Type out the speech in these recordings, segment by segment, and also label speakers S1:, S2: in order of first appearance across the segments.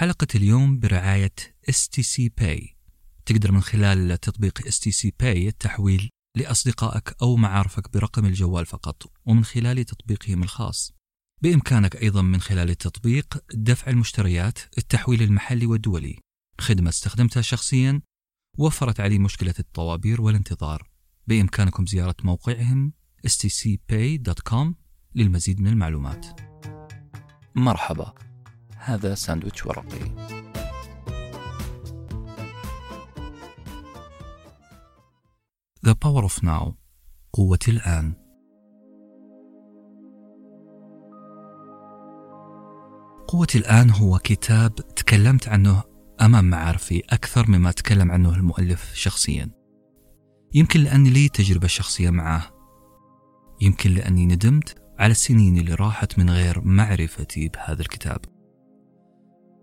S1: حلقة اليوم برعاية STC Pay. تقدر من خلال تطبيق STC Pay التحويل لأصدقائك أو معارفك برقم الجوال فقط ومن خلال تطبيقهم الخاص. بإمكانك أيضا من خلال التطبيق دفع المشتريات التحويل المحلي والدولي. خدمة استخدمتها شخصيا وفرت علي مشكلة الطوابير والانتظار. بإمكانكم زيارة موقعهم stcpay.com للمزيد من المعلومات.
S2: مرحبا. هذا ساندويتش ورقي.
S1: The Power of Now. قوة الآن. قوة الآن هو كتاب تكلمت عنه أمام معارفي أكثر مما تكلم عنه المؤلف شخصيا. يمكن لأني لي تجربة شخصية معه. يمكن لأني ندمت على السنين اللي راحت من غير معرفتي بهذا الكتاب.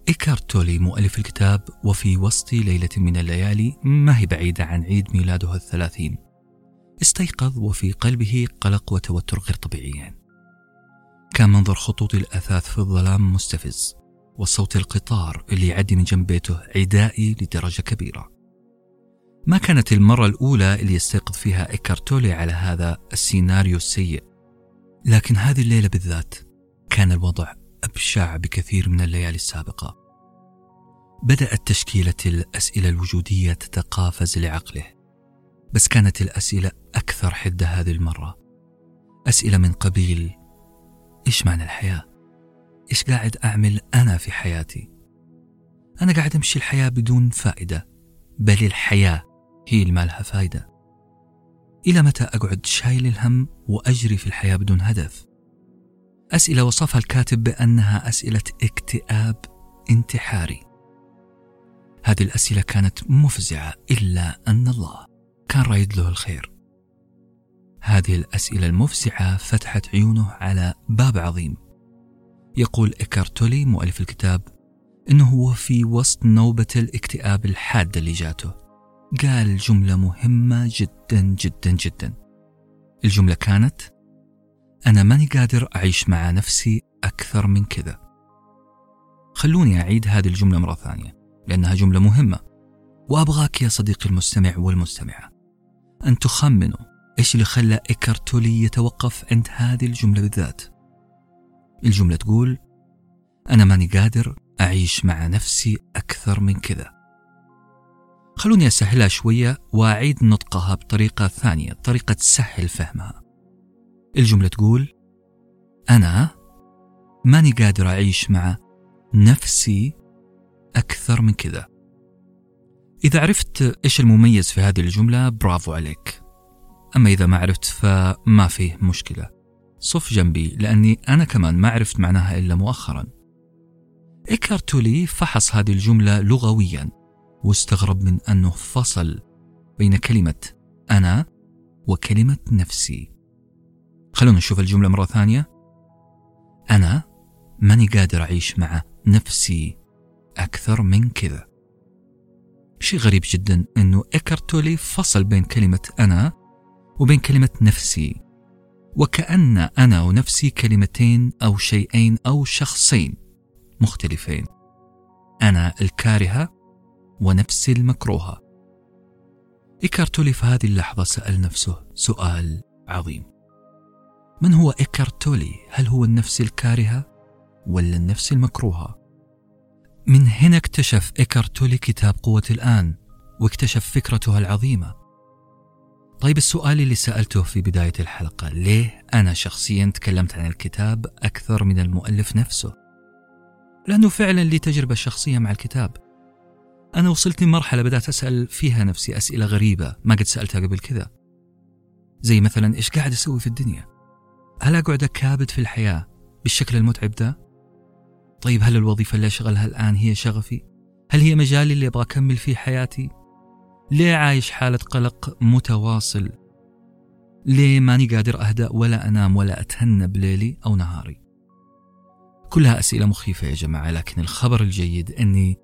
S1: إيكارت تولي مؤلف الكتاب وفي وسط ليلة من الليالي ما هي بعيدة عن عيد ميلاده الثلاثين. استيقظ وفي قلبه قلق وتوتر غير طبيعيين كان منظر خطوط الأثاث في الظلام مستفز وصوت القطار اللي يعدي من جنب بيته عدائي لدرجة كبيرة. ما كانت المرة الأولى اللي يستيقظ فيها إيكارتولي على هذا السيناريو السيء لكن هذه الليلة بالذات كان الوضع أبشع بكثير من الليالي السابقة بدأت تشكيلة الأسئلة الوجودية تتقافز لعقله بس كانت الأسئلة أكثر حدة هذه المرة أسئلة من قبيل إيش معنى الحياة؟ إيش قاعد أعمل أنا في حياتي؟ أنا قاعد أمشي الحياة بدون فائدة بل الحياة هي اللي ما لها فائدة إلى متى أقعد شايل الهم وأجري في الحياة بدون هدف؟ أسئلة وصفها الكاتب بأنها أسئلة اكتئاب انتحاري. هذه الأسئلة كانت مفزعة إلا أن الله كان رايد له الخير. هذه الأسئلة المفزعة فتحت عيونه على باب عظيم. يقول إيكارتولي مؤلف الكتاب إنه هو في وسط نوبة الاكتئاب الحادة اللي جاته. قال جملة مهمة جدا جدا جدا. الجملة كانت أنا ماني قادر أعيش مع نفسي أكثر من كذا. خلوني أعيد هذه الجملة مرة ثانية لأنها جملة مهمة. وأبغاك يا صديقي المستمع والمستمعة أن تخمنوا إيش اللي خلى إيكارتولي يتوقف عند هذه الجملة بالذات. الجملة تقول أنا ماني قادر أعيش مع نفسي أكثر من كذا. خلوني أسهلها شوية وأعيد نطقها بطريقة ثانية طريقة تسهل فهمها. الجملة تقول أنا ماني قادر أعيش مع نفسي أكثر من كذا. إذا عرفت إيش المميز في هذه الجملة برافو عليك. أما إذا ما عرفت فما فيه مشكلة. صف جنبي لأني أنا كمان ما عرفت معناها إلا مؤخرا. إيكارتولي فحص هذه الجملة لغويا واستغرب من أنه فصل بين كلمة أنا وكلمة نفسي. خلونا نشوف الجملة مرة ثانية. أنا ماني قادر أعيش مع نفسي أكثر من كذا. شيء غريب جدا أنه إيكارتولي فصل بين كلمة أنا وبين كلمة نفسي. وكأن أنا ونفسي كلمتين أو شيئين أو شخصين مختلفين. أنا الكارهة ونفسي المكروهة. إيكارتولي في هذه اللحظة سأل نفسه سؤال عظيم. من هو إيكارتولي؟ هل هو النفس الكارهة ولا النفس المكروهة؟ من هنا اكتشف إيكارتولي كتاب قوة الآن واكتشف فكرته العظيمة. طيب السؤال اللي سألته في بداية الحلقة ليه أنا شخصيا تكلمت عن الكتاب أكثر من المؤلف نفسه؟ لأنه فعلا لي تجربة شخصية مع الكتاب. أنا وصلت لمرحلة بدأت أسأل فيها نفسي أسئلة غريبة ما قد سألتها قبل كذا. زي مثلا إيش قاعد أسوي في الدنيا؟ هل أقعد أكابد في الحياة بالشكل المتعب ده؟ طيب هل الوظيفة اللي أشغلها الآن هي شغفي؟ هل هي مجالي اللي أبغى أكمل فيه حياتي؟ ليه عايش حالة قلق متواصل؟ ليه ماني قادر أهدأ ولا أنام ولا أتهنى بليلي أو نهاري؟ كلها أسئلة مخيفة يا جماعة لكن الخبر الجيد أني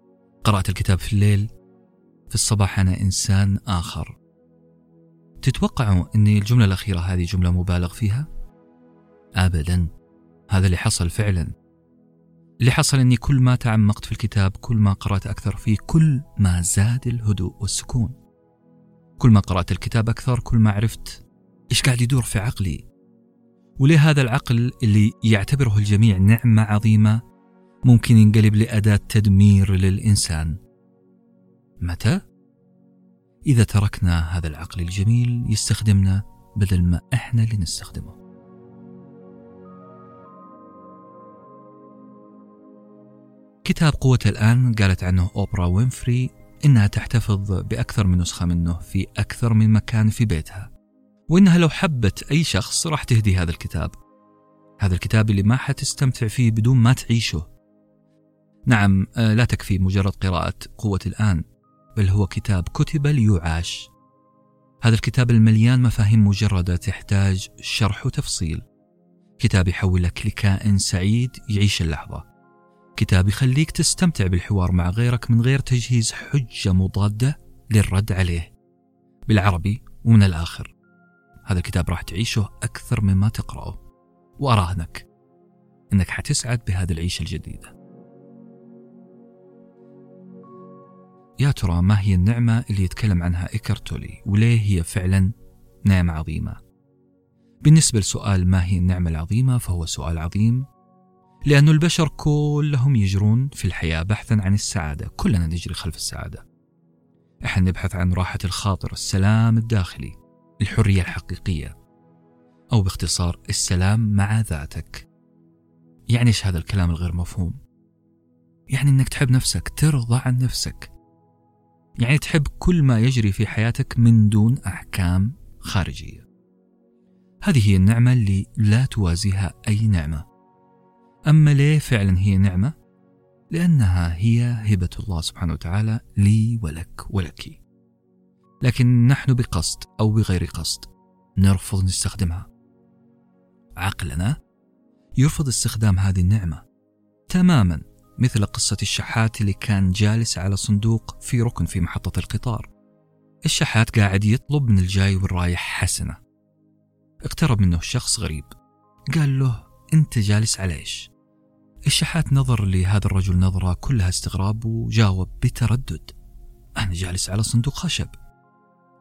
S1: قرأت الكتاب في الليل في الصباح أنا إنسان آخر. تتوقعوا أن الجملة الأخيرة هذه جملة مبالغ فيها؟ أبدا. هذا اللي حصل فعلا. اللي حصل أني كل ما تعمقت في الكتاب كل ما قرأت أكثر فيه كل ما زاد الهدوء والسكون. كل ما قرأت الكتاب أكثر كل ما عرفت إيش قاعد يدور في عقلي. وليه هذا العقل اللي يعتبره الجميع نعمة عظيمة ممكن ينقلب لأداة تدمير للإنسان؟ متى؟ إذا تركنا هذا العقل الجميل يستخدمنا بدل ما إحنا اللي نستخدمه. كتاب قوة الآن قالت عنه أوبرا وينفري إنها تحتفظ بأكثر من نسخة منه في أكثر من مكان في بيتها وإنها لو حبت أي شخص راح تهدي هذا الكتاب. هذا الكتاب اللي ما حتستمتع فيه بدون ما تعيشه. نعم آه، لا تكفي مجرد قراءة قوة الآن بل هو كتاب كتب ليعاش. هذا الكتاب المليان مفاهيم مجردة تحتاج شرح وتفصيل. كتاب يحولك لكائن سعيد يعيش اللحظة. كتاب يخليك تستمتع بالحوار مع غيرك من غير تجهيز حجة مضادة للرد عليه. بالعربي ومن الآخر. هذا الكتاب راح تعيشه أكثر مما تقرأه. وأراهنك أنك حتسعد بهذه العيشة الجديدة. يا ترى ما هي النعمة اللي يتكلم عنها إيكرتولي وليه هي فعلا نعمة عظيمة؟ بالنسبة لسؤال ما هي النعمة العظيمة فهو سؤال عظيم لأن البشر كلهم يجرون في الحياة بحثا عن السعادة. كلنا نجري خلف السعادة. إحنا نبحث عن راحة الخاطر السلام الداخلي الحرية الحقيقية أو باختصار السلام مع ذاتك. يعني إيش هذا الكلام الغير مفهوم؟ يعني أنك تحب نفسك ترضى عن نفسك. يعني تحب كل ما يجري في حياتك من دون أحكام خارجية. هذه هي النعمة اللي لا توازيها أي نعمة. أما ليه فعلا هي نعمة؟ لأنها هي هبة الله سبحانه وتعالى لي ولك ولك. لكن نحن بقصد أو بغير قصد نرفض نستخدمها. عقلنا يرفض استخدام هذه النعمة تماما مثل قصة الشحات اللي كان جالس على صندوق في ركن في محطة القطار. الشحات قاعد يطلب من الجاي والرايح حسنة. اقترب منه شخص غريب. قال له أنت جالس على إيش؟ الشحات نظر لهذا الرجل نظرة كلها استغراب وجاوب بتردد. أنا جالس على صندوق خشب.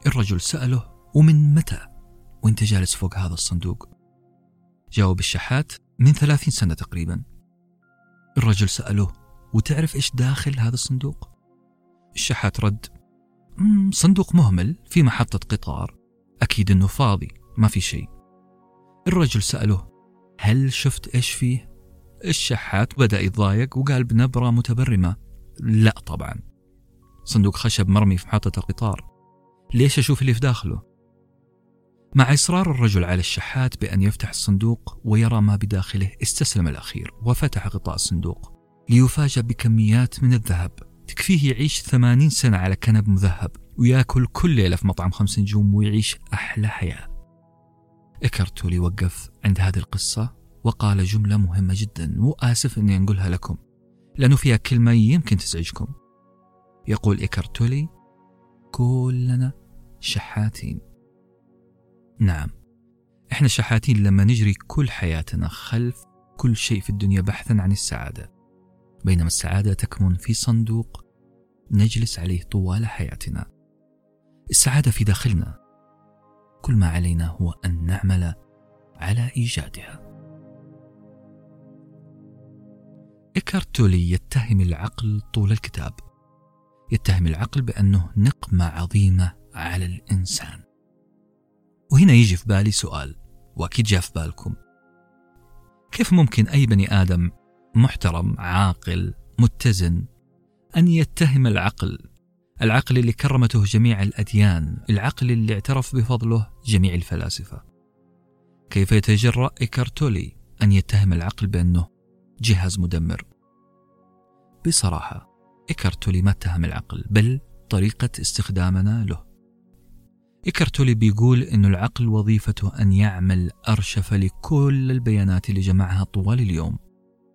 S1: الرجل سأله ومن متى؟ وأنت جالس فوق هذا الصندوق. جاوب الشحات من ثلاثين سنة تقريبا. الرجل سأله وتعرف إيش داخل هذا الصندوق؟ الشحات رد صندوق مهمل في محطة قطار. أكيد أنه فاضي ما في شيء. الرجل سأله هل شفت إيش فيه؟ الشحات بدأ يتضايق وقال بنبرة متبرمة. لا طبعا. صندوق خشب مرمي في محطة القطار. ليش أشوف اللي في داخله؟ مع إصرار الرجل على الشحات بأن يفتح الصندوق ويرى ما بداخله استسلم الأخير وفتح غطاء الصندوق. ليفاجأ بكميات من الذهب. تكفيه يعيش ثمانين سنة على كنب مذهب ويأكل كل ليلة في مطعم خمس نجوم ويعيش أحلى حياة. إكرتولي وقف عند هذه القصة. وقال جملة مهمة جدا وآسف أني أنقلها لكم. لأنه فيها كلمة يمكن تزعجكم. يقول إيكارتولي كلنا شحاتين. نعم إحنا شحاتين لما نجري كل حياتنا خلف كل شيء في الدنيا بحثا عن السعادة. بينما السعادة تكمن في صندوق نجلس عليه طوال حياتنا. السعادة في داخلنا كل ما علينا هو أن نعمل على إيجادها. إيكارتولي يتهم العقل طول الكتاب. يتهم العقل بأنه نقمة عظيمة على الإنسان. وهنا يجي في بالي سؤال وأكيد جاء في بالكم. كيف ممكن أي بني آدم محترم عاقل متزن أن يتهم العقل؟ العقل اللي كرمته جميع الأديان العقل اللي اعترف بفضله جميع الفلاسفة. كيف يتجرأ إيكارتولي أن يتهم العقل بأنه جهاز مدمر. بصراحة إيكارتولي ما اتهم العقل بل طريقة استخدامنا له. إيكارتولي بيقول أن العقل وظيفته أن يعمل أرشفة لكل البيانات اللي جمعها طوال اليوم.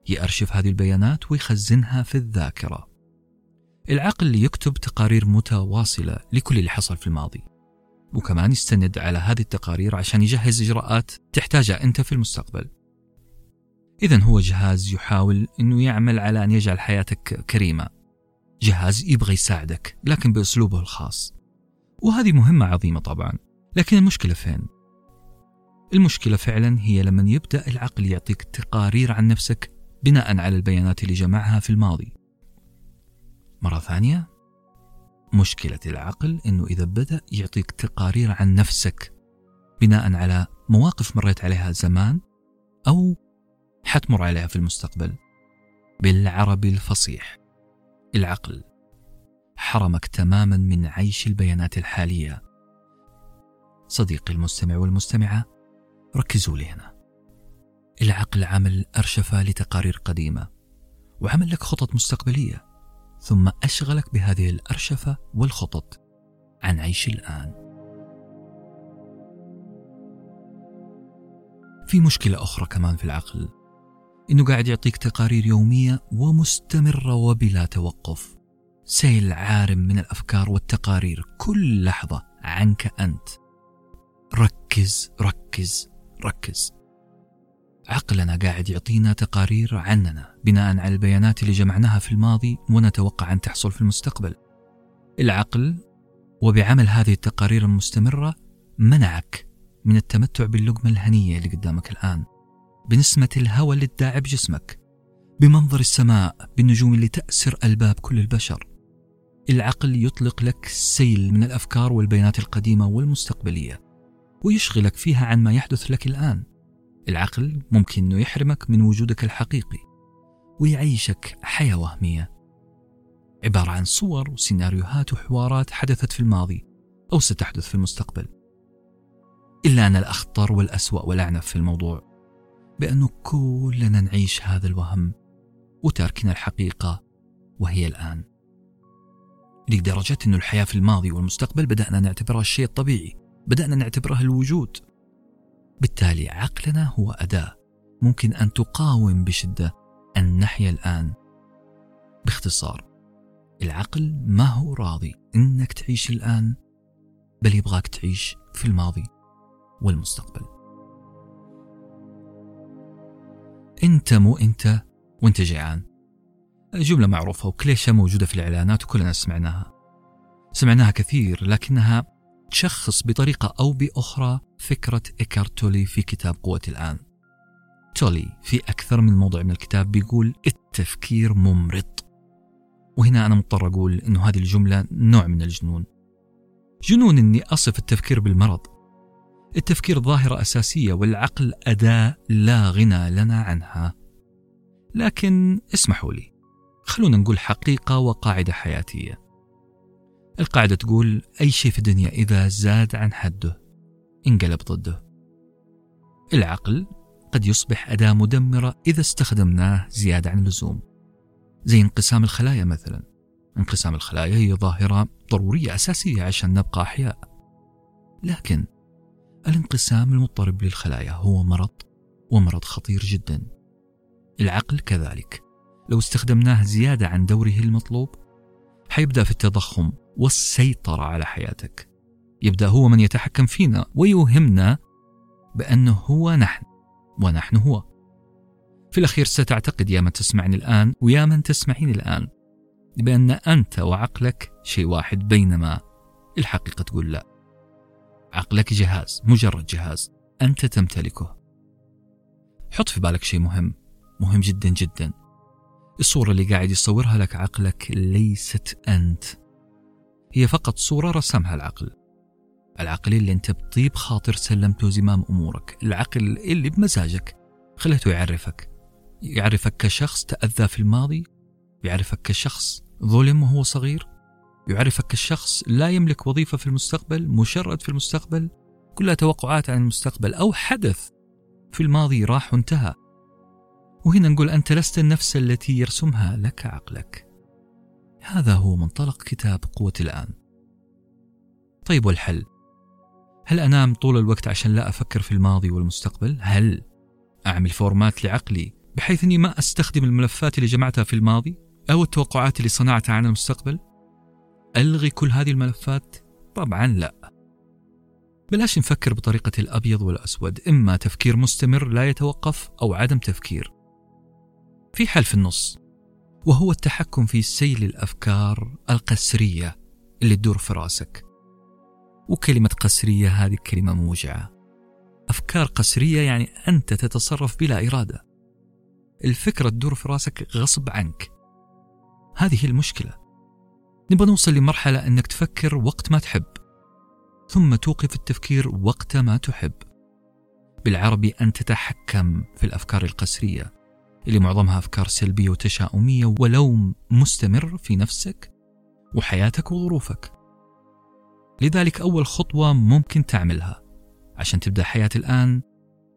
S1: يأرشف هذه البيانات ويخزنها في الذاكرة. العقل يكتب تقارير متواصلة لكل اللي حصل في الماضي وكمان يستند على هذه التقارير عشان يجهز إجراءات تحتاجها أنت في المستقبل. إذا هو جهاز يحاول أنه يعمل على أن يجعل حياتك كريمة. جهاز يبغى يساعدك لكن بأسلوبه الخاص. وهذه مهمة عظيمة طبعا. لكن المشكلة فين؟ المشكلة فعلا هي لما يبدأ العقل يعطيك تقارير عن نفسك بناء على البيانات اللي جمعها في الماضي. مرة ثانية مشكلة العقل أنه إذا بدأ يعطيك تقارير عن نفسك بناء على مواقف مريت عليها زمان أو حتمر عليها في المستقبل. بالعربي الفصيح. العقل. حرمك تماما من عيش البيانات الحالية. صديقي المستمع والمستمعة ركزوا لي هنا العقل عمل أرشفة لتقارير قديمة وعمل لك خطط مستقبلية ثم أشغلك بهذه الأرشفة والخطط عن عيش الآن. في مشكلة أخرى كمان في العقل. إنه قاعد يعطيك تقارير يومية ومستمرة وبلا توقف. سيل عارم من الأفكار والتقارير كل لحظة عنك أنت. ركز ركز ركز. عقلنا قاعد يعطينا تقارير عننا بناء على البيانات اللي جمعناها في الماضي ونتوقع أن تحصل في المستقبل. العقل وبعمل هذه التقارير المستمرة منعك من التمتع باللقمة الهنية اللي قدامك الآن. بنسمة الهواء اللي تداعب جسمك بمنظر السماء بالنجوم اللي تأسر ألباب كل البشر. العقل يطلق لك سيل من الأفكار والبيانات القديمة والمستقبلية ويشغلك فيها عن ما يحدث لك الآن. العقل ممكن أنه يحرمك من وجودك الحقيقي ويعيشك حياة وهمية عبارة عن صور وسيناريوهات وحوارات حدثت في الماضي أو ستحدث في المستقبل. إلا أن الأخطر والأسوأ والأعنف في الموضوع. بأنه كلنا نعيش هذا الوهم وتاركنا الحقيقة وهي الآن. لدرجة أن الحياة في الماضي والمستقبل بدأنا نعتبرها الشيء الطبيعي بدأنا نعتبرها الوجود. بالتالي عقلنا هو أداة ممكن أن تقاوم بشدة أن نحيا الآن. باختصار العقل ما هو راضي أنك تعيش الآن بل يبغاك تعيش في الماضي والمستقبل. أنت مو أنت وأنت جيعان. جملة معروفة وكليشة موجودة في الإعلانات وكلنا سمعناها. سمعناها كثير لكنها تشخص بطريقة أو بأخرى فكرة إيكارتولي في كتاب قوة الآن. تولي في أكثر من موضع من الكتاب بيقول التفكير ممرض. وهنا أنا مضطر أقول أنه هذه الجملة نوع من الجنون. جنون أني أصف التفكير بالمرض. التفكير ظاهرة أساسية والعقل أداة لا غنى لنا عنها. لكن اسمحوا لي خلونا نقول حقيقة وقاعدة حياتية. القاعدة تقول أي شيء في الدنيا إذا زاد عن حده انقلب ضده. العقل قد يصبح أداة مدمرة إذا استخدمناه زيادة عن اللزوم. زي انقسام الخلايا مثلا. انقسام الخلايا هي ظاهرة ضرورية أساسية عشان نبقى أحياء. لكن الانقسام المضطرب للخلايا هو مرض ومرض خطير جدا. العقل كذلك. لو استخدمناه زيادة عن دوره المطلوب حيبدأ في التضخم والسيطرة على حياتك. يبدأ هو من يتحكم فينا ويوهمنا بأنه هو نحن ونحن هو. في الأخير ستعتقد يا من تسمعني الآن ويا من تسمعين الآن بأن أنت وعقلك شيء واحد بينما الحقيقة تقول لا. عقلك جهاز مجرد جهاز. أنت تمتلكه. حط في بالك شيء مهم مهم جدا جدا. الصورة اللي قاعد يصورها لك عقلك ليست أنت. هي فقط صورة رسمها العقل. العقل اللي أنت بطيب خاطر سلمته زمام أمورك. العقل اللي بمزاجك خليته يعرفك. يعرفك كشخص تأذى في الماضي يعرفك كشخص ظلم وهو صغير. يعرفك كشخص لا يملك وظيفة في المستقبل مشرد في المستقبل كلها توقعات عن المستقبل أو حدث في الماضي راح وانتهى وهنا نقول أنت لست النفس التي يرسمها لك عقلك هذا هو منطلق كتاب قوة الآن طيب والحل هل أنام طول الوقت عشان لا أفكر في الماضي والمستقبل؟ هل أعمل فورمات لعقلي بحيث أني ما أستخدم الملفات اللي جمعتها في الماضي أو التوقعات اللي صنعتها عن المستقبل؟ ألغي كل هذه الملفات؟ طبعا لا. بلاش نفكر بطريقة الأبيض والأسود إما تفكير مستمر لا يتوقف أو عدم تفكير. في حل في النص وهو التحكم في سيل الأفكار القسرية اللي تدور في راسك. وكلمة قسرية هذه كلمة موجعة. أفكار قسرية يعني أنت تتصرف بلا إرادة. الفكرة تدور في راسك غصب عنك. هذه المشكلة. نبغى نوصل لمرحلة أنك تفكر وقت ما تحب ثم توقف التفكير وقت ما تحب. بالعربي أن تتحكم في الأفكار القسرية اللي معظمها أفكار سلبية وتشاؤمية ولوم مستمر في نفسك وحياتك وظروفك. لذلك أول خطوة ممكن تعملها عشان تبدأ حياة الآن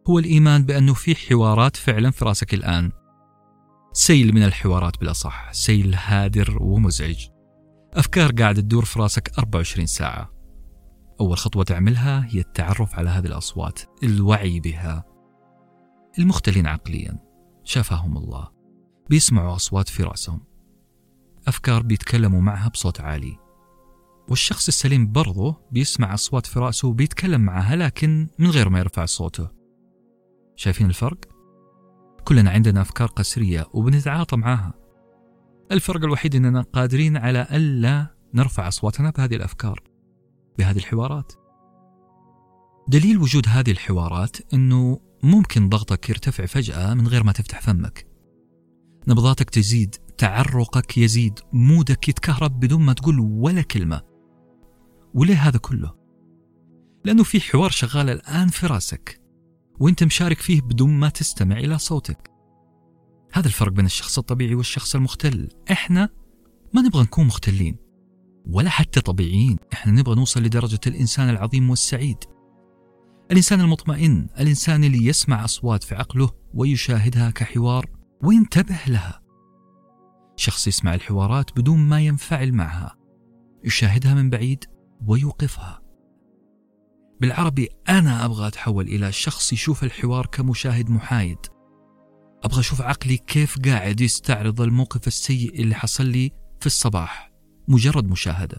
S1: هو الإيمان بأنه في حوارات فعلا في راسك الآن. سيل من الحوارات بالأصح سيل هادر ومزعج. أفكار قاعدة تدور في راسك 24 ساعة. أول خطوة تعملها هي التعرف على هذه الأصوات الوعي بها. المختلين عقليا. شفاهم الله. بيسمعوا أصوات في رأسهم. أفكار بيتكلموا معها بصوت عالي. والشخص السليم برضه بيسمع أصوات في رأسه وبيتكلم معها لكن من غير ما يرفع صوته. شايفين الفرق؟ كلنا عندنا أفكار قسرية وبنتعاطى معها. الفرق الوحيد أننا قادرين على ألا نرفع أصواتنا بهذه الأفكار بهذه الحوارات. دليل وجود هذه الحوارات أنه ممكن ضغطك يرتفع فجأة من غير ما تفتح فمك. نبضاتك تزيد تعرقك يزيد مودك يتكهرب بدون ما تقول ولا كلمة. وليه هذا كله؟ لأنه في حوار شغال الآن في راسك وأنت مشارك فيه بدون ما تستمع إلى صوتك. هذا الفرق بين الشخص الطبيعي والشخص المختل. إحنا ما نبغى نكون مختلين ولا حتى طبيعيين. إحنا نبغى نوصل لدرجة الإنسان العظيم والسعيد. الإنسان المطمئن الإنسان اللي يسمع أصوات في عقله ويشاهدها كحوار وينتبه لها. شخص يسمع الحوارات بدون ما ينفعل معها يشاهدها من بعيد ويوقفها. بالعربي أنا أبغى أتحول إلى شخص يشوف الحوار كمشاهد محايد. أبغى أشوف عقلي كيف قاعد يستعرض الموقف السيء اللي حصل لي في الصباح. مجرد مشاهدة.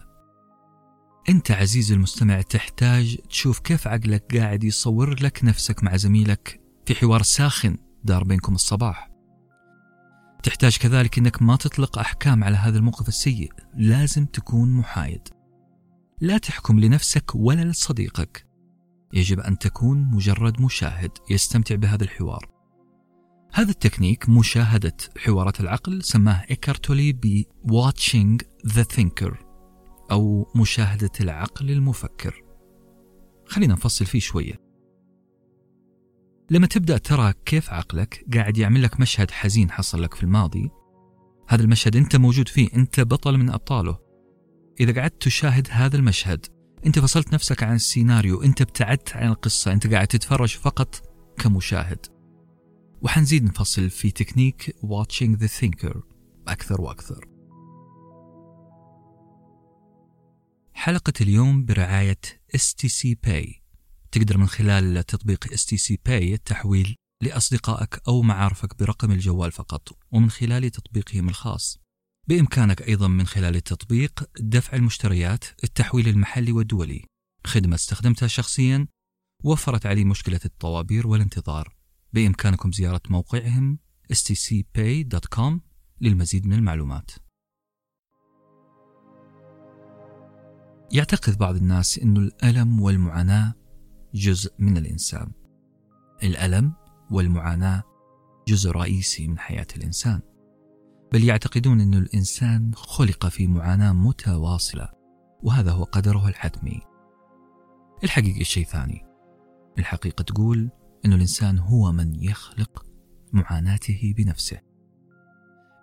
S1: أنت عزيزي المستمع تحتاج تشوف كيف عقلك قاعد يصور لك نفسك مع زميلك في حوار ساخن دار بينكم الصباح. تحتاج كذلك أنك ما تطلق أحكام على هذا الموقف السيء. لازم تكون محايد. لا تحكم لنفسك ولا لصديقك. يجب أن تكون مجرد مشاهد يستمتع بهذا الحوار. هذا التكنيك مشاهدة حوارات العقل سماه إيكارتولي ب Watching the Thinker أو مشاهدة العقل المفكر. خلينا نفصل فيه شوية. لما تبدأ ترى كيف عقلك قاعد يعمل لك مشهد حزين حصل لك في الماضي هذا المشهد أنت موجود فيه أنت بطل من أبطاله. إذا قعدت تشاهد هذا المشهد أنت فصلت نفسك عن السيناريو أنت ابتعدت عن القصة أنت قاعد تتفرج فقط كمشاهد. وحنزيد نفصل في تكنيك watching the thinker أكثر وأكثر. حلقة اليوم برعاية STC Pay. تقدر من خلال تطبيق STC Pay التحويل لأصدقائك أو معارفك برقم الجوال فقط ومن خلال تطبيقهم الخاص. بإمكانك أيضا من خلال التطبيق دفع المشتريات التحويل المحلي والدولي. خدمة استخدمتها شخصيا وفرت علي مشكلة الطوابير والانتظار. بإمكانكم زيارة موقعهم stcpay.com للمزيد من المعلومات. يعتقد بعض الناس أن الألم والمعاناة جزء من الإنسان. الألم والمعاناة جزء رئيسي من حياة الإنسان. بل يعتقدون أن الإنسان خلق في معاناة متواصلة وهذا هو قدره الحتمي. الحقيقة شيء ثاني. الحقيقة تقول أن الإنسان هو من يخلق معاناته بنفسه.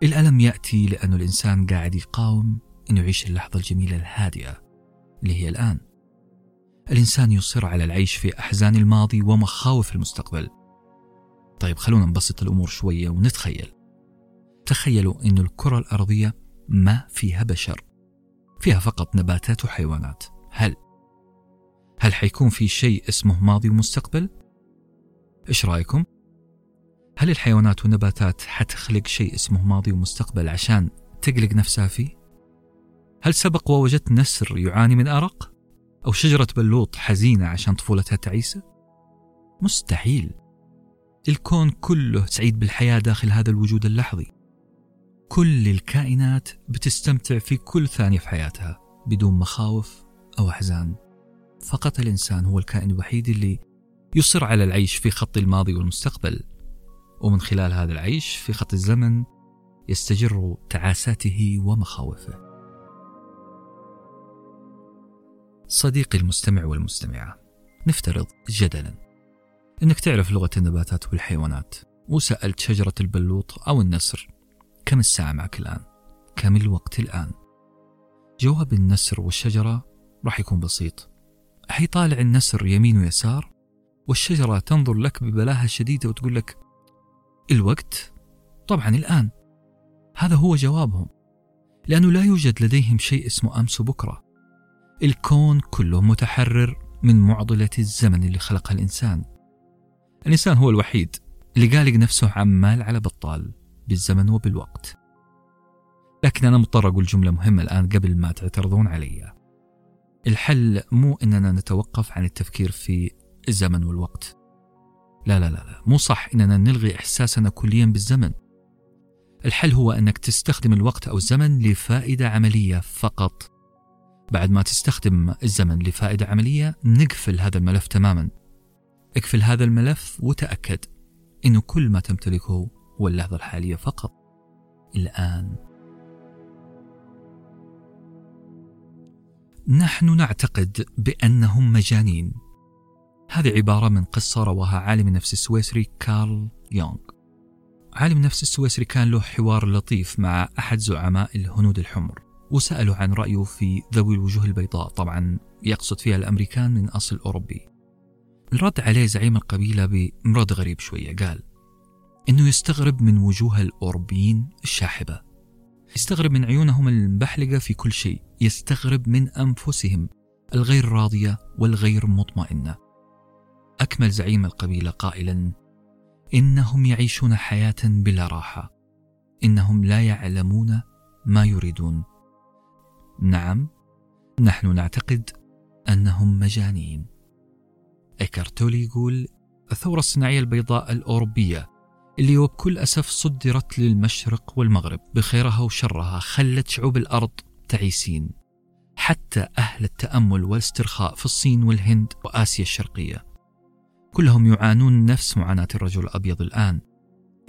S1: الألم يأتي لأن الإنسان قاعد يقاوم أنه يعيش اللحظة الجميلة الهادئة اللي هي الآن. الإنسان يصر على العيش في أحزان الماضي ومخاوف المستقبل. طيب خلونا نبسط الأمور شوية ونتخيل. تخيلوا أن الكرة الأرضية ما فيها بشر فيها فقط نباتات وحيوانات. هل هل حيكون في شيء اسمه ماضي ومستقبل؟ إيش رأيكم؟ هل الحيوانات والنباتات حتخلق شيء اسمه ماضي ومستقبل عشان تقلق نفسها فيه؟ هل سبق ووجدت نسر يعاني من أرق؟ أو شجرة بلوط حزينة عشان طفولتها تعيسة؟ مستحيل الكون كله سعيد بالحياة داخل هذا الوجود اللحظي كل الكائنات بتستمتع في كل ثانية في حياتها بدون مخاوف أو أحزان فقط الإنسان هو الكائن الوحيد اللي يصر على العيش في خط الماضي والمستقبل ومن خلال هذا العيش في خط الزمن يستجر تعاساته ومخاوفه صديقي المستمع والمستمعة نفترض جدلا أنك تعرف لغة النباتات والحيوانات وسألت شجرة البلوط أو النسر كم الساعة معك الآن؟ كم الوقت الآن؟ جواب النسر والشجرة راح يكون بسيط حيطالع النسر يمين ويسار والشجرة تنظر لك ببلاهة شديدة وتقول لك الوقت؟ طبعا الآن. هذا هو جوابهم لأنه لا يوجد لديهم شيء اسمه أمس وبكرة الكون كله متحرر من معضلة الزمن اللي خلقها الإنسان. الإنسان هو الوحيد اللي قالق نفسه عمال على بطال بالزمن وبالوقت. لكن أنا مضطر أقول جملة مهمة الآن قبل ما تعترضون علي الحل مو أننا نتوقف عن التفكير في الزمن والوقت. لا لا لا. مو صح أننا نلغي إحساسنا كليا بالزمن. الحل هو أنك تستخدم الوقت أو الزمن لفائدة عملية فقط. بعد ما تستخدم الزمن لفائدة عملية نقفل هذا الملف تماما. اقفل هذا الملف وتأكد أنه كل ما تمتلكه هو اللحظة الحالية فقط. الآن. نحن نعتقد بأنهم مجانين. هذه عبارة من قصة رواها عالم النفس السويسري كارل يونغ. عالم النفس السويسري كان له حوار لطيف مع أحد زعماء الهنود الحمر وسألوا عن رأيه في ذوي الوجوه البيضاء. طبعا يقصد فيها الأمريكان من أصل أوروبي. رد عليه زعيم القبيلة بمرد غريب شوية قال إنه يستغرب من وجوه الأوروبيين الشاحبة. يستغرب من عيونهم المبحلقة في كل شيء. يستغرب من أنفسهم الغير راضية والغير مطمئنة. أكمل زعيم القبيلة قائلا إنهم يعيشون حياة بلا راحة إنهم لا يعلمون ما يريدون. نعم نحن نعتقد أنهم مجانين. إيكارتولي يقول الثورة الصناعية البيضاء الأوروبية اللي وبكل أسف صدرت للمشرق والمغرب بخيرها وشرها خلت شعوب الأرض تعيسين. حتى أهل التأمل والاسترخاء في الصين والهند وآسيا الشرقية. كلهم يعانون نفس معاناة الرجل الأبيض الآن.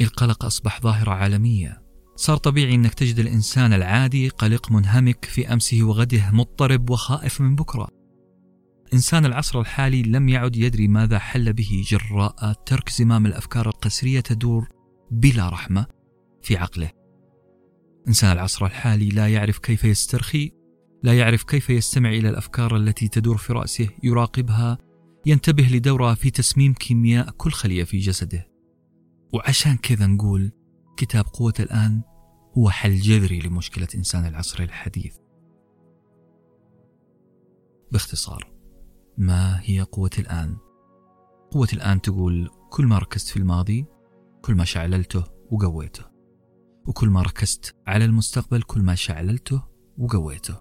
S1: القلق أصبح ظاهرة عالمية. صار طبيعي أنك تجد الإنسان العادي قلق منهمك في أمسه وغده مضطرب وخائف من بكرة. إنسان العصر الحالي لم يعد يدري ماذا حل به جراء ترك زمام الأفكار القسرية تدور بلا رحمة في عقله. إنسان العصر الحالي لا يعرف كيف يسترخي لا يعرف كيف يستمع إلى الأفكار التي تدور في رأسه يراقبها ينتبه لدورها في تسميم كيمياء كل خلية في جسده. وعشان كذا نقول كتاب قوة الآن هو حل جذري لمشكلة إنسان العصر الحديث. باختصار ما هي قوة الآن؟ قوة الآن تقول كل ما ركزت في الماضي كل ما شعللته وقويته. وكل ما ركزت على المستقبل كل ما شعللته وقويته.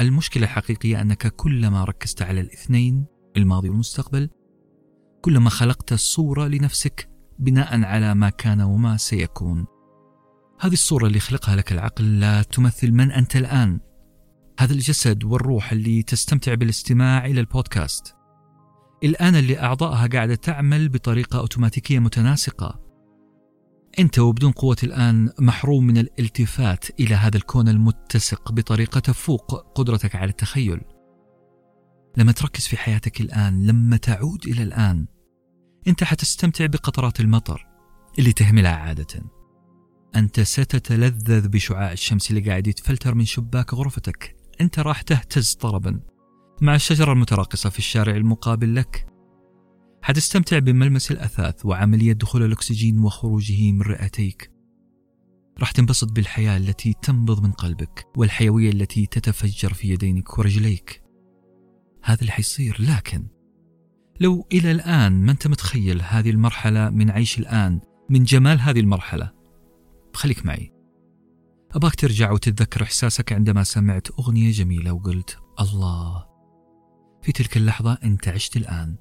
S1: المشكلة الحقيقية أنك كلما ركزت على الاثنين الماضي والمستقبل كلما خلقت صورة لنفسك بناء على ما كان وما سيكون. هذه الصورة اللي خلقها لك العقل لا تمثل من أنت الآن. هذا الجسد والروح اللي تستمتع بالاستماع إلى البودكاست. الآن اللي أعضائها قاعدة تعمل بطريقة أوتوماتيكية متناسقة. أنت وبدون قوة الآن محروم من الالتفات إلى هذا الكون المتسق بطريقة تفوق قدرتك على التخيل. لما تركز في حياتك الآن لما تعود إلى الآن أنت حتستمتع بقطرات المطر اللي تهملها عادة. أنت ستتلذذ بشعاع الشمس اللي قاعد يتفلتر من شباك غرفتك. أنت راح تهتز طربا. مع الشجرة المتراقصة في الشارع المقابل لك حتستمتع بملمس الأثاث وعملية دخول الأكسجين وخروجه من رئتيك. راح تنبسط بالحياة التي تنبض من قلبك والحيوية التي تتفجر في يدينك ورجليك. هذا اللي حيصير. لكن لو إلى الآن ما أنت متخيل هذه المرحلة من عيش الآن من جمال هذه المرحلة؟ خليك معي. أباك ترجع وتتذكر إحساسك عندما سمعت أغنية جميلة وقلت الله. في تلك اللحظة أنت عشت الآن.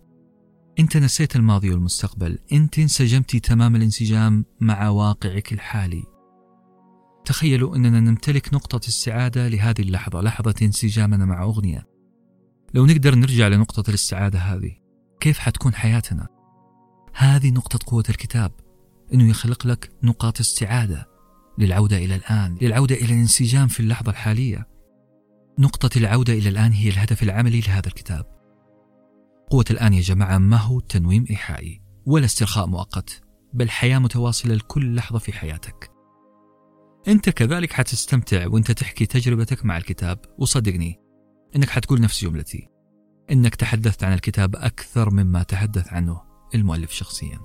S1: أنت نسيت الماضي والمستقبل. أنت انسجمتي تمام الانسجام مع واقعك الحالي. تخيلوا أننا نمتلك نقطة السعادة لهذه اللحظة لحظة انسجامنا مع أغنية. لو نقدر نرجع لنقطة الاستعادة هذه كيف حتكون حياتنا؟ هذه نقطة قوة الكتاب أنه يخلق لك نقاط استعادة للعودة إلى الآن للعودة إلى الانسجام في اللحظة الحالية. نقطة العودة إلى الآن هي الهدف العملي لهذا الكتاب. قوة الآن يا جماعة ما هو تنويم إيحائي؟ ولا استرخاء مؤقت بل حياة متواصلة لكل لحظة في حياتك. أنت كذلك حتستمتع وأنت تحكي تجربتك مع الكتاب وصدقني أنك حتقول نفس جملتي أنك تحدثت عن الكتاب أكثر مما تحدث عنه المؤلف شخصيا.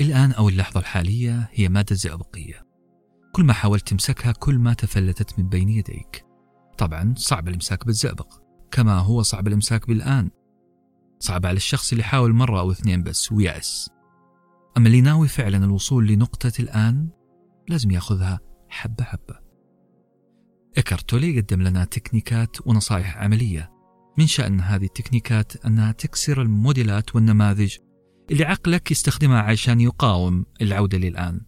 S1: الآن أو اللحظة الحالية هي مادة زئبقية. كل ما حاولت تمسكها كل ما تفلتت من بين يديك. طبعا صعب الإمساك بالزئبق كما هو صعب الإمساك بالآن. صعب على الشخص اللي حاول مرة أو اثنين بس ويأس. أما اللي ناوي فعلا الوصول لنقطة الآن لازم ياخذها حبة حبة. إكارتولي قدم لنا تكنيكات ونصائح عملية. من شأن هذه التكنيكات أنها تكسر الموديلات والنماذج اللي عقلك يستخدمها عشان يقاوم العودة للآن.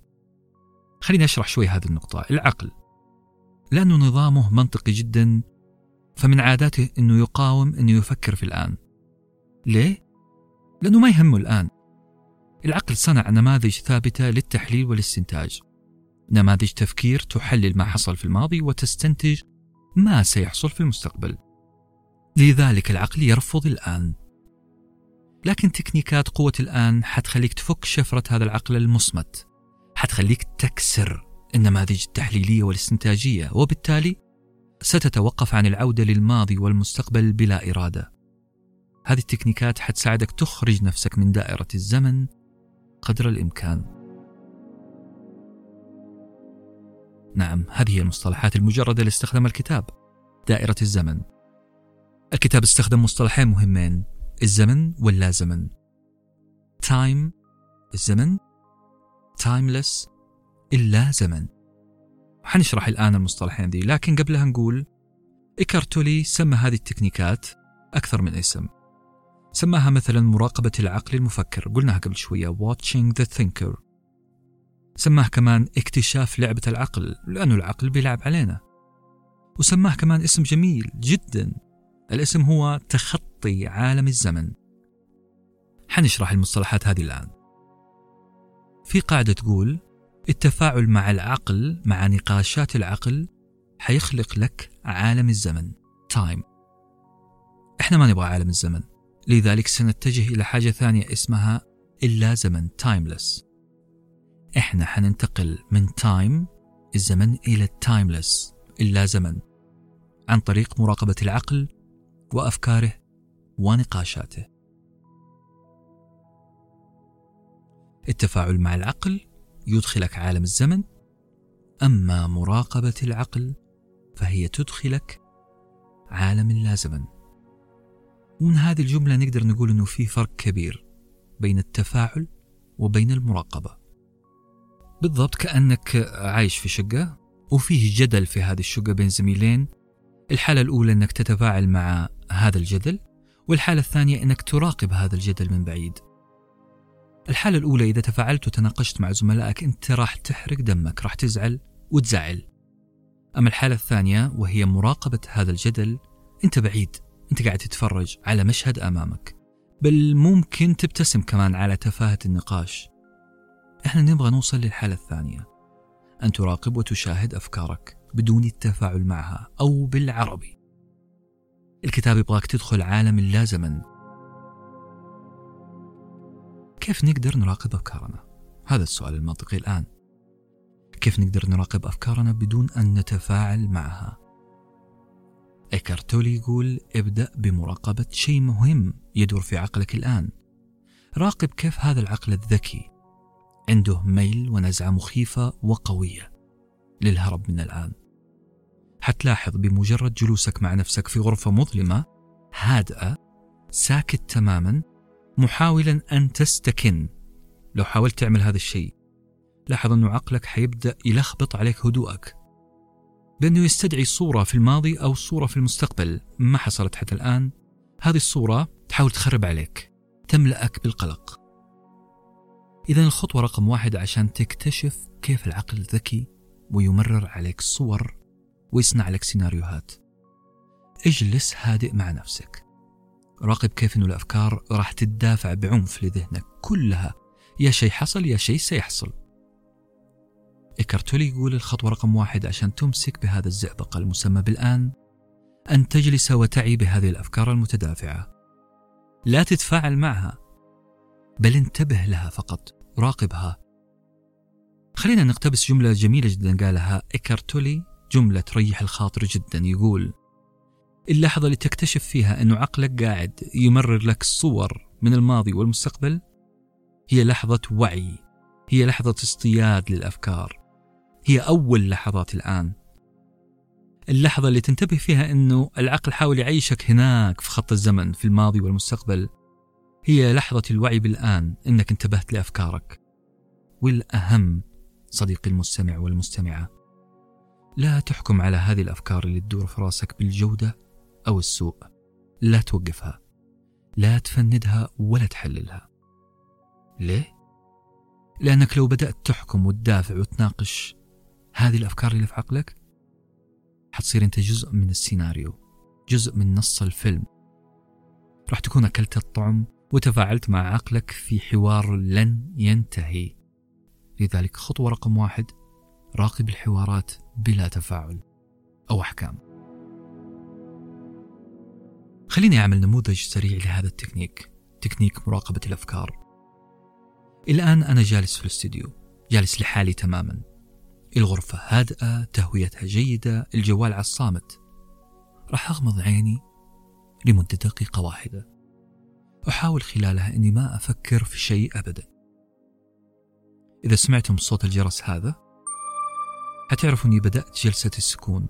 S1: خليني أشرح شوي هذه النقطة. العقل. لأنه نظامه منطقي جدا فمن عاداته أنه يقاوم أنه يفكر في الآن. ليه؟ لأنه ما يهمه الآن. العقل صنع نماذج ثابتة للتحليل والاستنتاج. نماذج تفكير تحلل ما حصل في الماضي وتستنتج ما سيحصل في المستقبل. لذلك العقل يرفض الآن. لكن تكنيكات قوة الآن حتخليك تفك شفرة هذا العقل المصمت. حتخليك تكسر النماذج التحليلية والاستنتاجية وبالتالي ستتوقف عن العودة للماضي والمستقبل بلا إرادة. هذه التكنيكات حتساعدك تخرج نفسك من دائرة الزمن قدر الإمكان. نعم هذه هي المصطلحات المجردة اللي استخدمها الكتاب. دائرة الزمن. الكتاب استخدم مصطلحين مهمين الزمن واللا زمن time الزمن. timeless اللا زمن حنشرح الآن المصطلحين ذي لكن قبلها نقول إيكارتولي سمى هذه التكنيكات أكثر من اسم. سماها مثلا مراقبة العقل المفكر. قلناها قبل شوية watching the thinker. سماه كمان اكتشاف لعبة العقل لأنه العقل بيلعب علينا. وسماه كمان اسم جميل جدا. الاسم هو تخطي عالم الزمن. حنشرح المصطلحات هذه الآن. في قاعدة تقول التفاعل مع العقل مع نقاشات العقل حيخلق لك عالم الزمن. time إحنا ما نبغى عالم الزمن. لذلك سنتجه إلى حاجة ثانية اسمها اللا زمن timeless إحنا حننتقل من time الزمن إلى ال timeless اللا زمن عن طريق مراقبة العقل وأفكاره ونقاشاته. التفاعل مع العقل يدخلك عالم الزمن أما مراقبة العقل فهي تدخلك عالم اللازمن ومن هذه الجملة نقدر نقول أنه في فرق كبير بين التفاعل وبين المراقبة. بالضبط كأنك عايش في شقة وفيه جدل في هذه الشقة بين زميلين. الحالة الأولى أنك تتفاعل مع هذا الجدل والحالة الثانية أنك تراقب هذا الجدل من بعيد. الحالة الأولى إذا تفاعلت وتناقشت مع زملائك أنت راح تحرق دمك راح تزعل وتزعل. أما الحالة الثانية وهي مراقبة هذا الجدل أنت بعيد أنت قاعد تتفرج على مشهد أمامك. بل ممكن تبتسم كمان على تفاهة النقاش. إحنا نبغى نوصل للحالة الثانية. أن تراقب وتشاهد أفكارك بدون التفاعل معها أو بالعربي. الكتاب يبغاك تدخل عالم اللازمن كيف نقدر نراقب أفكارنا؟ هذا السؤال المنطقي الآن. كيف نقدر نراقب أفكارنا بدون أن نتفاعل معها؟ إيكارتولي يقول ابدأ بمراقبة شيء مهم يدور في عقلك الآن. راقب كيف هذا العقل الذكي عنده ميل ونزعة مخيفة وقوية للهرب من الآن. حتلاحظ بمجرد جلوسك مع نفسك في غرفة مظلمة هادئة ساكت تماما محاولا أن تستكن. لو حاولت تعمل هذا الشيء لاحظ أنه عقلك حيبدأ يلخبط عليك هدوءك. بأنه يستدعي صورة في الماضي أو صورة في المستقبل. ما حصلت حتى الآن؟ هذه الصورة تحاول تخرب عليك تملأك بالقلق. إذا الخطوة رقم واحد عشان تكتشف كيف العقل ذكي ويمرر عليك صور ويصنع لك سيناريوهات. اجلس هادئ مع نفسك. راقب كيف إنه الأفكار راح تدافع بعنف لذهنك كلها. يا شيء حصل يا شيء سيحصل. إيكارتولي يقول الخطوة رقم واحد عشان تمسك بهذا الزئبق المسمى بالآن أن تجلس وتعي بهذه الأفكار المتدافعة. لا تتفاعل معها بل انتبه لها فقط. راقبها. خلينا نقتبس جملة جميلة جدا قالها إيكارتولي جملة تريح الخاطر جدا يقول اللحظة اللي تكتشف فيها أنه عقلك قاعد يمرر لك صور من الماضي والمستقبل هي لحظة وعي هي لحظة اصطياد للأفكار هي أول لحظات الآن. اللحظة اللي تنتبه فيها أنه العقل حاول يعيشك هناك في خط الزمن في الماضي والمستقبل هي لحظة الوعي بالآن أنك انتبهت لأفكارك. والأهم صديقي المستمع والمستمعة لا تحكم على هذه الأفكار اللي تدور في راسك بالجودة أو السوء. لا توقفها. لا تفندها ولا تحللها. ليه؟ لأنك لو بدأت تحكم وتدافع وتناقش هذه الأفكار اللي في عقلك حتصير أنت جزء من السيناريو جزء من نص الفيلم. راح تكون أكلت الطعم وتفاعلت مع عقلك في حوار لن ينتهي. لذلك خطوة رقم واحد راقب الحوارات بلا تفاعل أو أحكام. خليني أعمل نموذج سريع لهذا التكنيك تكنيك مراقبة الأفكار. الآن أنا جالس في الاستديو جالس لحالي تماما. الغرفة هادئة تهويتها جيدة الجوال على الصامت راح أغمض عيني لمدة دقيقة واحدة. أحاول خلالها أني ما أفكر في شيء أبدا. إذا سمعتم صوت الجرس هذا حتعرفوا أني بدأت جلسة السكون.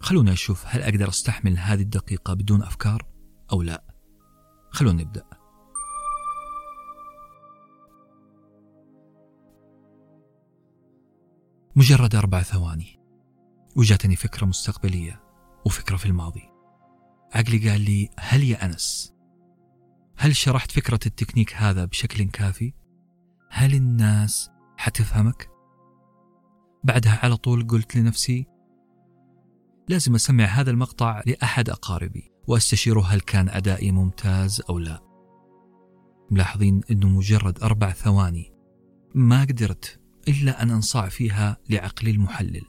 S1: خلوني أشوف هل أقدر أستحمل هذه الدقيقة بدون أفكار أو لا. خلونا نبدأ. مجرد أربع ثواني. وجاتني فكرة مستقبلية وفكرة في الماضي. عقلي قال لي هل يا أنس؟ هل شرحت فكرة التكنيك هذا بشكل كافي؟ هل الناس حتفهمك؟ بعدها على طول قلت لنفسي لازم أسمع هذا المقطع لأحد أقاربي وأستشيره هل كان أدائي ممتاز أو لا ملاحظين أنه مجرد أربع ثواني ما قدرت إلا أن أنصاع فيها لعقلي المحلل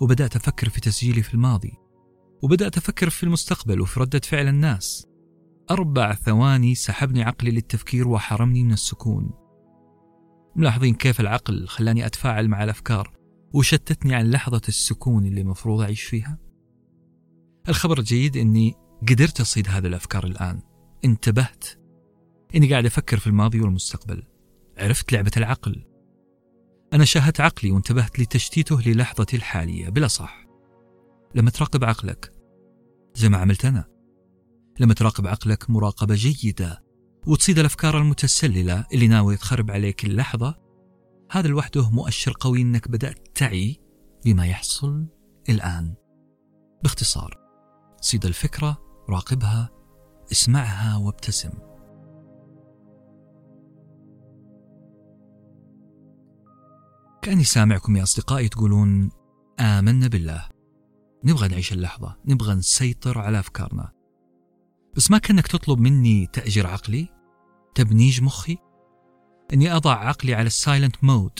S1: وبدأت أفكر في تسجيلي في الماضي وبدأت أفكر في المستقبل وفي ردة فعل الناس أربع ثواني سحبني عقلي للتفكير وحرمني من السكون. ملاحظين كيف العقل خلاني أتفاعل مع الأفكار وشتتني عن لحظة السكون اللي مفروض أعيش فيها؟ الخبر الجيد أني قدرت أصيد هذه الأفكار الآن. انتبهت. إني قاعد أفكر في الماضي والمستقبل. عرفت لعبة العقل. أنا شاهدت عقلي وانتبهت لتشتيته للحظتي الحالية. بلا صح. لما تراقب عقلك. زي ما عملت أنا. لما تراقب عقلك مراقبة جيدة وتصيد الأفكار المتسللة اللي ناوية تخرب عليك اللحظة. هذا لوحده مؤشر قوي أنك بدأت تعي بما يحصل الآن. باختصار صيد الفكرة راقبها اسمعها وابتسم. كأني سامعكم يا أصدقائي تقولون آمنا بالله. نبغى نعيش اللحظة نبغى نسيطر على أفكارنا. بس ما كأنك تطلب مني تأجير عقلي؟ تبنيج مخي؟ أني أضع عقلي على ال silent mode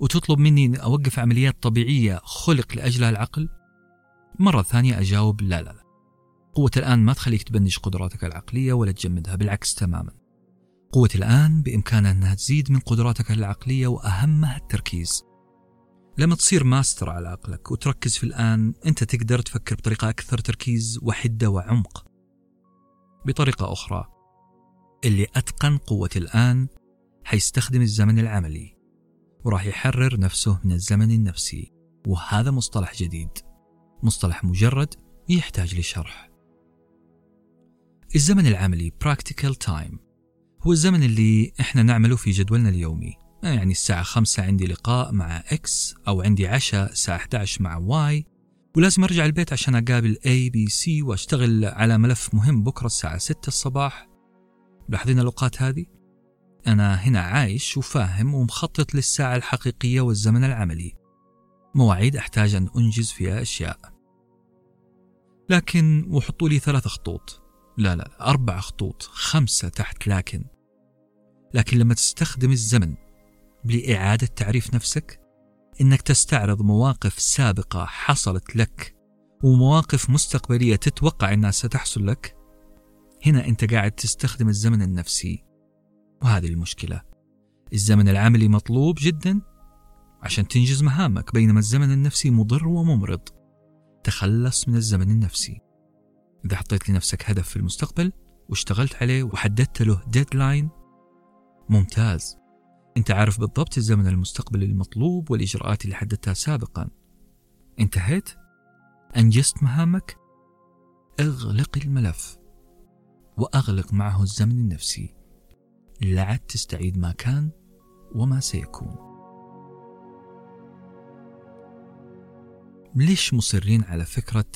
S1: وتطلب مني أن أوقف عمليات طبيعية خلق لأجلها العقل؟ مرة ثانية أجاوب لا لا لا. قوة الآن ما تخليك تبنج قدراتك العقلية ولا تجمدها بالعكس تماما. قوة الآن بإمكانها أنها تزيد من قدراتك العقلية وأهمها التركيز. لما تصير ماستر على عقلك وتركز في الآن أنت تقدر تفكر بطريقة أكثر تركيز وحدة وعمق. بطريقة أخرى. اللي أتقن قوة الآن حيستخدم الزمن العملي وراح يحرر نفسه من الزمن النفسي وهذا مصطلح جديد. مصطلح مجرد يحتاج لشرح. الزمن العملي practical time هو الزمن اللي إحنا نعمله في جدولنا اليومي. يعني الساعة خمسة عندي لقاء مع X أو عندي عشاء الساعة 11 مع Y ولازم أرجع البيت عشان أقابل A B C وأشتغل على ملف مهم بكرة الساعة 6 الصباح. ملاحظين الأوقات هذه؟ أنا هنا عايش وفاهم ومخطط للساعة الحقيقية والزمن العملي. مواعيد أحتاج أن أنجز فيها أشياء. لكن وحطوا لي ثلاث خطوط. لا لا أربع خطوط خمسة تحت لكن. لكن لما تستخدم الزمن لإعادة تعريف نفسك إنك تستعرض مواقف سابقة حصلت لك ومواقف مستقبلية تتوقع أنها ستحصل لك. هنا أنت قاعد تستخدم الزمن النفسي وهذه المشكلة. الزمن العملي مطلوب جدا عشان تنجز مهامك بينما الزمن النفسي مضر وممرض. تخلص من الزمن النفسي. إذا حطيت لنفسك هدف في المستقبل واشتغلت عليه وحددت له ديدلاين ممتاز. أنت عارف بالضبط الزمن المستقبلي المطلوب والإجراءات اللي حددتها سابقا. انتهيت؟ أنجزت مهامك؟ أغلق الملف. وأغلق معه الزمن النفسي. لعد تستعيد ما كان وما سيكون. ليش مصرين على فكرة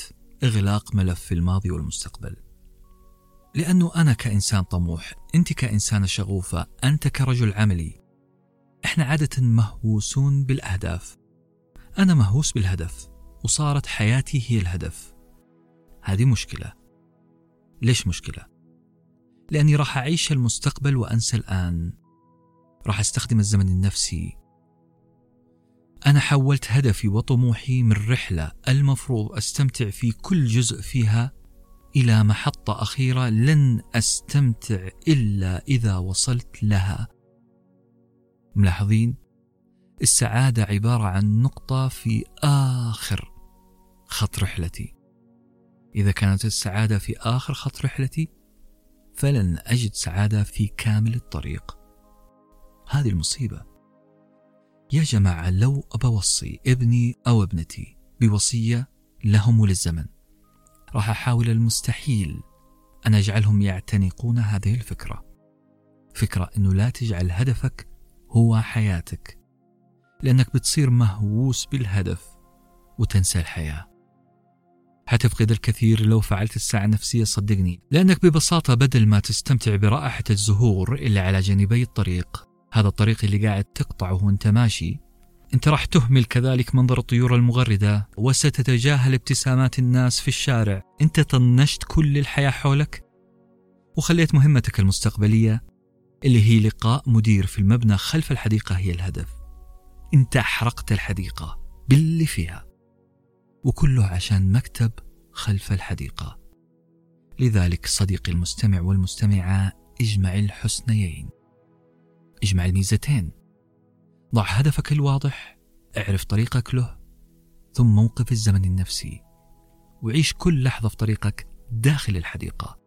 S1: إغلاق ملف الماضي والمستقبل؟ لأنه أنا كإنسان طموح أنت كإنسانة شغوفة أنت كرجل عملي. إحنا عادة مهووسون بالأهداف. أنا مهووس بالهدف وصارت حياتي هي الهدف. هذه مشكلة. ليش مشكلة؟ لأني راح أعيش المستقبل وأنسى الآن. راح أستخدم الزمن النفسي. أنا حولت هدفي وطموحي من رحلة المفروض أستمتع في كل جزء فيها إلى محطة أخيرة لن أستمتع إلا إذا وصلت لها. ملاحظين؟ السعادة عبارة عن نقطة في آخر خط رحلتي. إذا كانت السعادة في آخر خط رحلتي فلن أجد سعادة في كامل الطريق. هذه المصيبة. يا جماعة لو أبوصي ابني أو ابنتي بوصية لهم وللزمن راح أحاول المستحيل أن أجعلهم يعتنقون هذه الفكرة. فكرة أنه لا تجعل هدفك هو حياتك. لأنك بتصير مهووس بالهدف وتنسى الحياة. حتفقد الكثير لو فعلت الساعة النفسية صدقني. لأنك ببساطة بدل ما تستمتع برائحة الزهور اللي على جانبي الطريق هذا الطريق اللي قاعد تقطعه وأنت ماشي. أنت راح تهمل كذلك منظر الطيور المغردة وستتجاهل ابتسامات الناس في الشارع. أنت طنشت كل الحياة حولك؟ وخليت مهمتك المستقبلية اللي هي لقاء مدير في المبنى خلف الحديقة هي الهدف. انت أحرقت الحديقة باللي فيها. وكله عشان مكتب خلف الحديقة. لذلك صديقي المستمع والمستمعة اجمع الحسنيين. اجمع الميزتين. ضع هدفك الواضح اعرف طريقك له ثم موقف الزمن النفسي. وعيش كل لحظة في طريقك داخل الحديقة.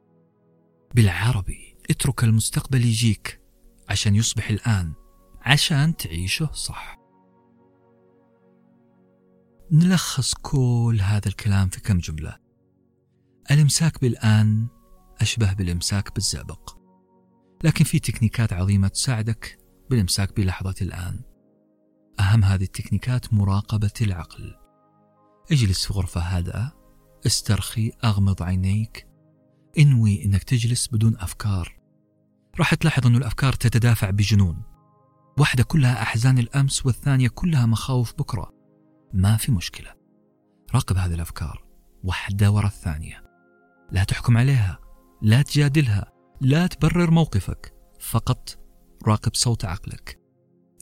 S1: بالعربي. اترك المستقبل يجيك عشان يصبح الآن عشان تعيشه صح. نلخص كل هذا الكلام في كم جملة. الإمساك بالآن أشبه بالإمساك بالزئبق لكن في تكنيكات عظيمة تساعدك بالإمساك بلحظة الآن. أهم هذه التكنيكات مراقبة العقل. اجلس في غرفة هادئة استرخي أغمض عينيك إنوي إنك تجلس بدون أفكار. راح تلاحظ أن الأفكار تتدافع بجنون. واحدة كلها أحزان الأمس والثانية كلها مخاوف بكرة. ما في مشكلة. راقب هذه الأفكار. واحدة ورا الثانية. لا تحكم عليها. لا تجادلها. لا تبرر موقفك. فقط راقب صوت عقلك.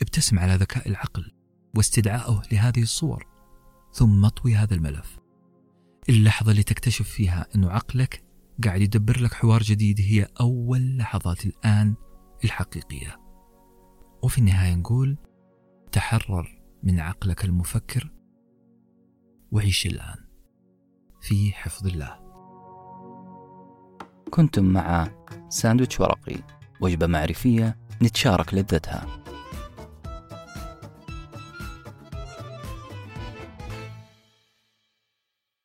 S1: ابتسم على ذكاء العقل واستدعائه لهذه الصور. ثم اطوي هذا الملف. اللحظة اللي تكتشف فيها أنه عقلك قاعد يدبر لك حوار جديد هي أول لحظات الآن الحقيقية. وفي النهاية نقول تحرر من عقلك المفكر وعيش الآن في حفظ الله.
S2: كنتم مع ساندويتش ورقي وجبة معرفية نتشارك لذتها.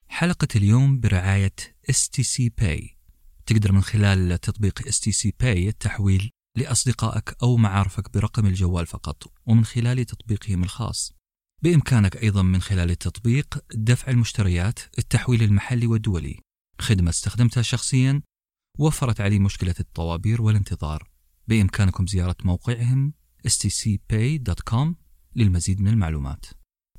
S1: حلقة اليوم برعاية STC Pay. تقدر من خلال تطبيق STC Pay التحويل لأصدقائك أو معارفك برقم الجوال فقط ومن خلال تطبيقهم الخاص. بإمكانك أيضا من خلال التطبيق دفع المشتريات التحويل المحلي والدولي. خدمة استخدمتها شخصيا وفرت علي مشكلة الطوابير والانتظار. بإمكانكم زيارة موقعهم stcpay.com للمزيد من المعلومات.